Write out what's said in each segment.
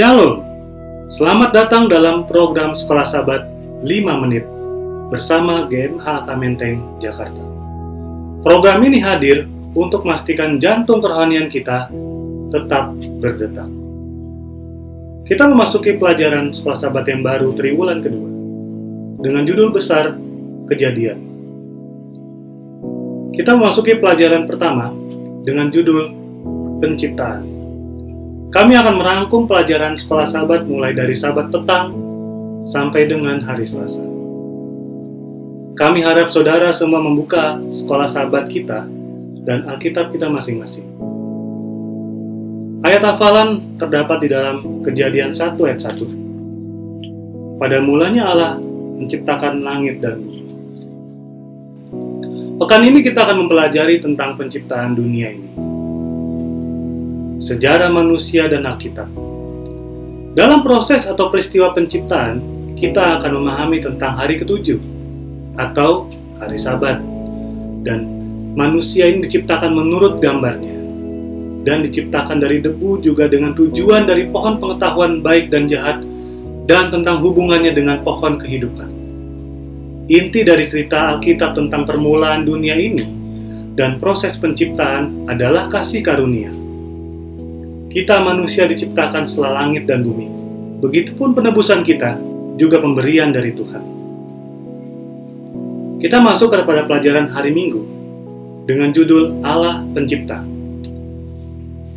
Shalom, selamat datang dalam program Sekolah Sabat 5 Menit bersama GMH Kamenteng, Jakarta. Program ini hadir untuk memastikan jantung kerohanian kita tetap berdetak. Kita memasuki pelajaran Sekolah Sabat yang baru triwulan kedua dengan judul besar Kejadian. Kita memasuki pelajaran pertama dengan judul Penciptaan. Kami akan merangkum pelajaran sekolah sahabat mulai dari sahabat petang sampai dengan hari Selasa. Kami harap saudara semua membuka sekolah sahabat kita dan Alkitab kita masing-masing. Ayat hafalan terdapat di dalam kejadian 1 ayat 1. Pada mulanya Allah menciptakan langit dan bumi. Pekan ini kita akan mempelajari tentang penciptaan dunia ini sejarah manusia dan Alkitab. Dalam proses atau peristiwa penciptaan, kita akan memahami tentang hari ketujuh atau hari Sabat. Dan manusia ini diciptakan menurut gambarnya dan diciptakan dari debu juga dengan tujuan dari pohon pengetahuan baik dan jahat dan tentang hubungannya dengan pohon kehidupan. Inti dari cerita Alkitab tentang permulaan dunia ini dan proses penciptaan adalah kasih karunia kita manusia diciptakan setelah langit dan bumi. Begitupun penebusan kita juga pemberian dari Tuhan. Kita masuk kepada pelajaran hari Minggu dengan judul Allah Pencipta.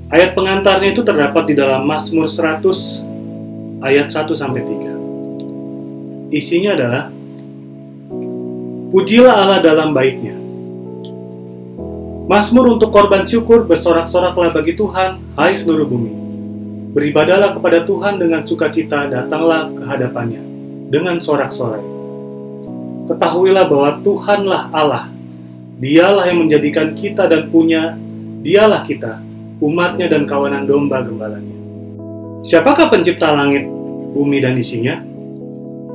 Ayat pengantarnya itu terdapat di dalam Mazmur 100 ayat 1 sampai 3. Isinya adalah Pujilah Allah dalam baiknya Mazmur untuk korban syukur bersorak-soraklah bagi Tuhan, hai seluruh bumi. Beribadalah kepada Tuhan dengan sukacita, datanglah ke hadapannya dengan sorak-sorai. Ketahuilah bahwa Tuhanlah Allah. Dialah yang menjadikan kita dan punya, dialah kita, umatnya dan kawanan domba gembalanya. Siapakah pencipta langit, bumi, dan isinya?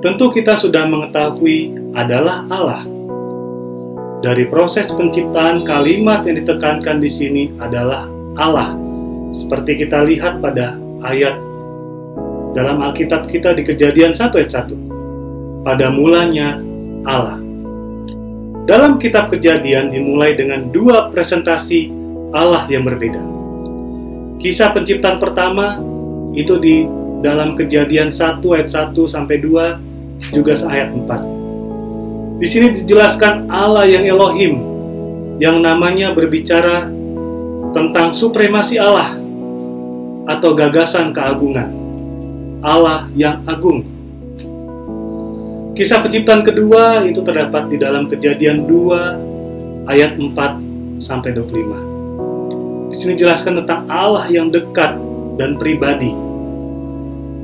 Tentu kita sudah mengetahui adalah Allah dari proses penciptaan kalimat yang ditekankan di sini adalah Allah. Seperti kita lihat pada ayat dalam Alkitab kita di Kejadian 1 ayat 1. Pada mulanya Allah. Dalam kitab Kejadian dimulai dengan dua presentasi Allah yang berbeda. Kisah penciptaan pertama itu di dalam Kejadian 1 ayat 1 sampai 2 juga ayat 4. Di sini dijelaskan Allah yang Elohim, yang namanya berbicara tentang supremasi Allah atau gagasan keagungan. Allah yang agung. Kisah penciptaan kedua itu terdapat di dalam Kejadian 2 ayat 4 sampai 25. Di sini dijelaskan tentang Allah yang dekat dan pribadi.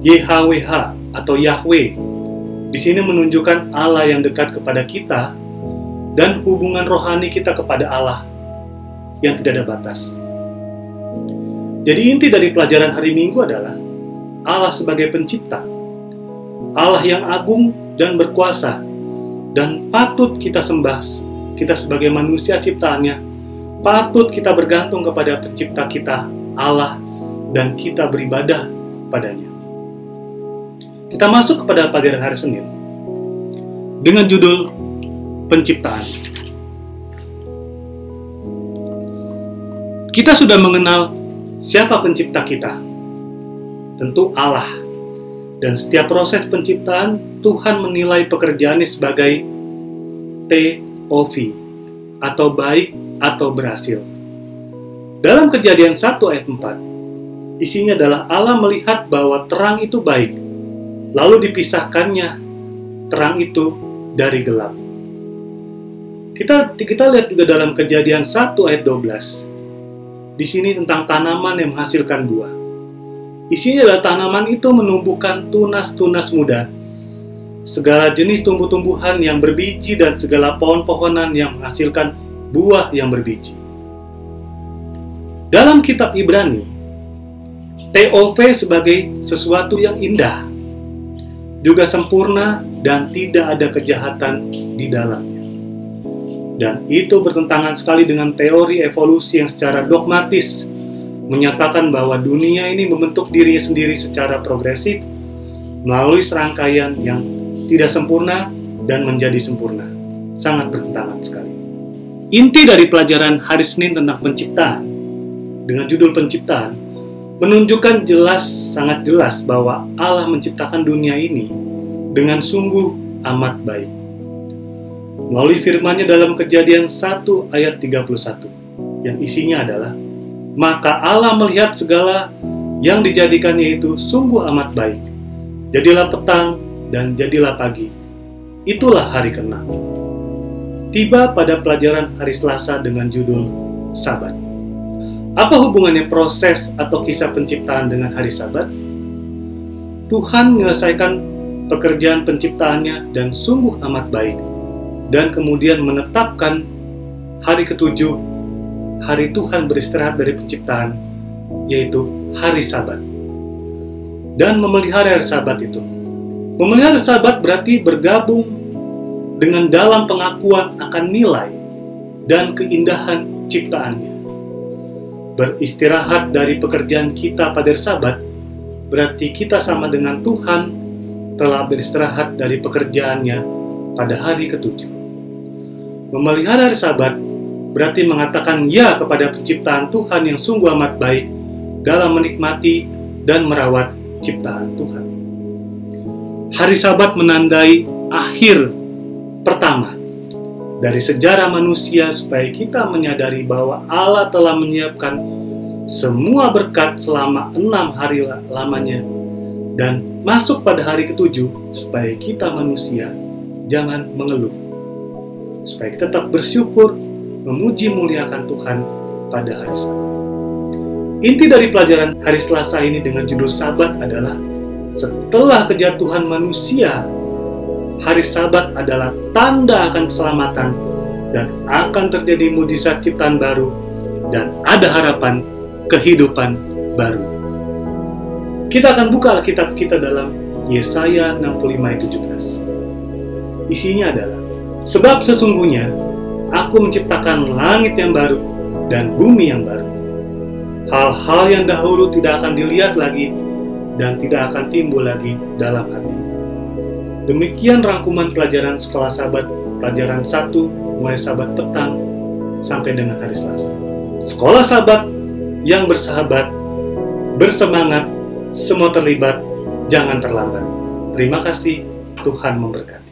YHWH atau Yahweh di sini menunjukkan Allah yang dekat kepada kita dan hubungan rohani kita kepada Allah yang tidak ada batas. Jadi inti dari pelajaran hari Minggu adalah Allah sebagai pencipta, Allah yang agung dan berkuasa, dan patut kita sembah, kita sebagai manusia ciptaannya, patut kita bergantung kepada pencipta kita, Allah, dan kita beribadah padanya. Kita masuk kepada pelajaran hari Senin dengan judul Penciptaan. Kita sudah mengenal siapa pencipta kita. Tentu Allah. Dan setiap proses penciptaan, Tuhan menilai pekerjaannya sebagai TOV atau baik atau berhasil. Dalam kejadian 1 ayat 4, isinya adalah Allah melihat bahwa terang itu baik lalu dipisahkannya terang itu dari gelap. Kita kita lihat juga dalam Kejadian 1 ayat 12. Di sini tentang tanaman yang menghasilkan buah. Isinya adalah tanaman itu menumbuhkan tunas-tunas muda, segala jenis tumbuh-tumbuhan yang berbiji dan segala pohon-pohonan yang menghasilkan buah yang berbiji. Dalam kitab Ibrani, TOV sebagai sesuatu yang indah, juga sempurna dan tidak ada kejahatan di dalamnya. Dan itu bertentangan sekali dengan teori evolusi yang secara dogmatis menyatakan bahwa dunia ini membentuk dirinya sendiri secara progresif melalui serangkaian yang tidak sempurna dan menjadi sempurna. Sangat bertentangan sekali. Inti dari pelajaran hari Senin tentang penciptaan dengan judul penciptaan menunjukkan jelas sangat jelas bahwa Allah menciptakan dunia ini dengan sungguh amat baik. Melalui firman-Nya dalam Kejadian 1 ayat 31 yang isinya adalah maka Allah melihat segala yang dijadikannya itu sungguh amat baik. Jadilah petang dan jadilah pagi. Itulah hari keenam. Tiba pada pelajaran hari Selasa dengan judul Sabat. Apa hubungannya proses atau kisah penciptaan dengan hari Sabat? Tuhan menyelesaikan pekerjaan penciptaannya dan sungguh amat baik, dan kemudian menetapkan hari ketujuh hari Tuhan beristirahat dari penciptaan, yaitu hari Sabat. Dan memelihara hari Sabat itu. Memelihara Sabat berarti bergabung dengan dalam pengakuan akan nilai dan keindahan ciptaannya. Beristirahat dari pekerjaan kita pada hari Sabat berarti kita sama dengan Tuhan telah beristirahat dari pekerjaannya pada hari ketujuh. Memelihara hari Sabat berarti mengatakan ya kepada penciptaan Tuhan yang sungguh amat baik dalam menikmati dan merawat ciptaan Tuhan. Hari Sabat menandai akhir pertama dari sejarah manusia supaya kita menyadari bahwa Allah telah menyiapkan semua berkat selama enam hari lamanya dan masuk pada hari ketujuh supaya kita manusia jangan mengeluh supaya kita tetap bersyukur memuji muliakan Tuhan pada hari Sabat. Inti dari pelajaran hari Selasa ini dengan judul Sabat adalah setelah kejatuhan manusia, hari Sabat adalah tanda akan keselamatan dan akan terjadi mujizat ciptaan baru dan ada harapan kehidupan baru. Kita akan buka Alkitab kita dalam Yesaya 65 ayat 17. Isinya adalah Sebab sesungguhnya aku menciptakan langit yang baru dan bumi yang baru. Hal-hal yang dahulu tidak akan dilihat lagi dan tidak akan timbul lagi dalam hati. Demikian rangkuman pelajaran sekolah sahabat pelajaran 1 mulai sahabat petang sampai dengan hari Selasa. Sekolah sahabat yang bersahabat, bersemangat, semua terlibat, jangan terlambat. Terima kasih, Tuhan memberkati.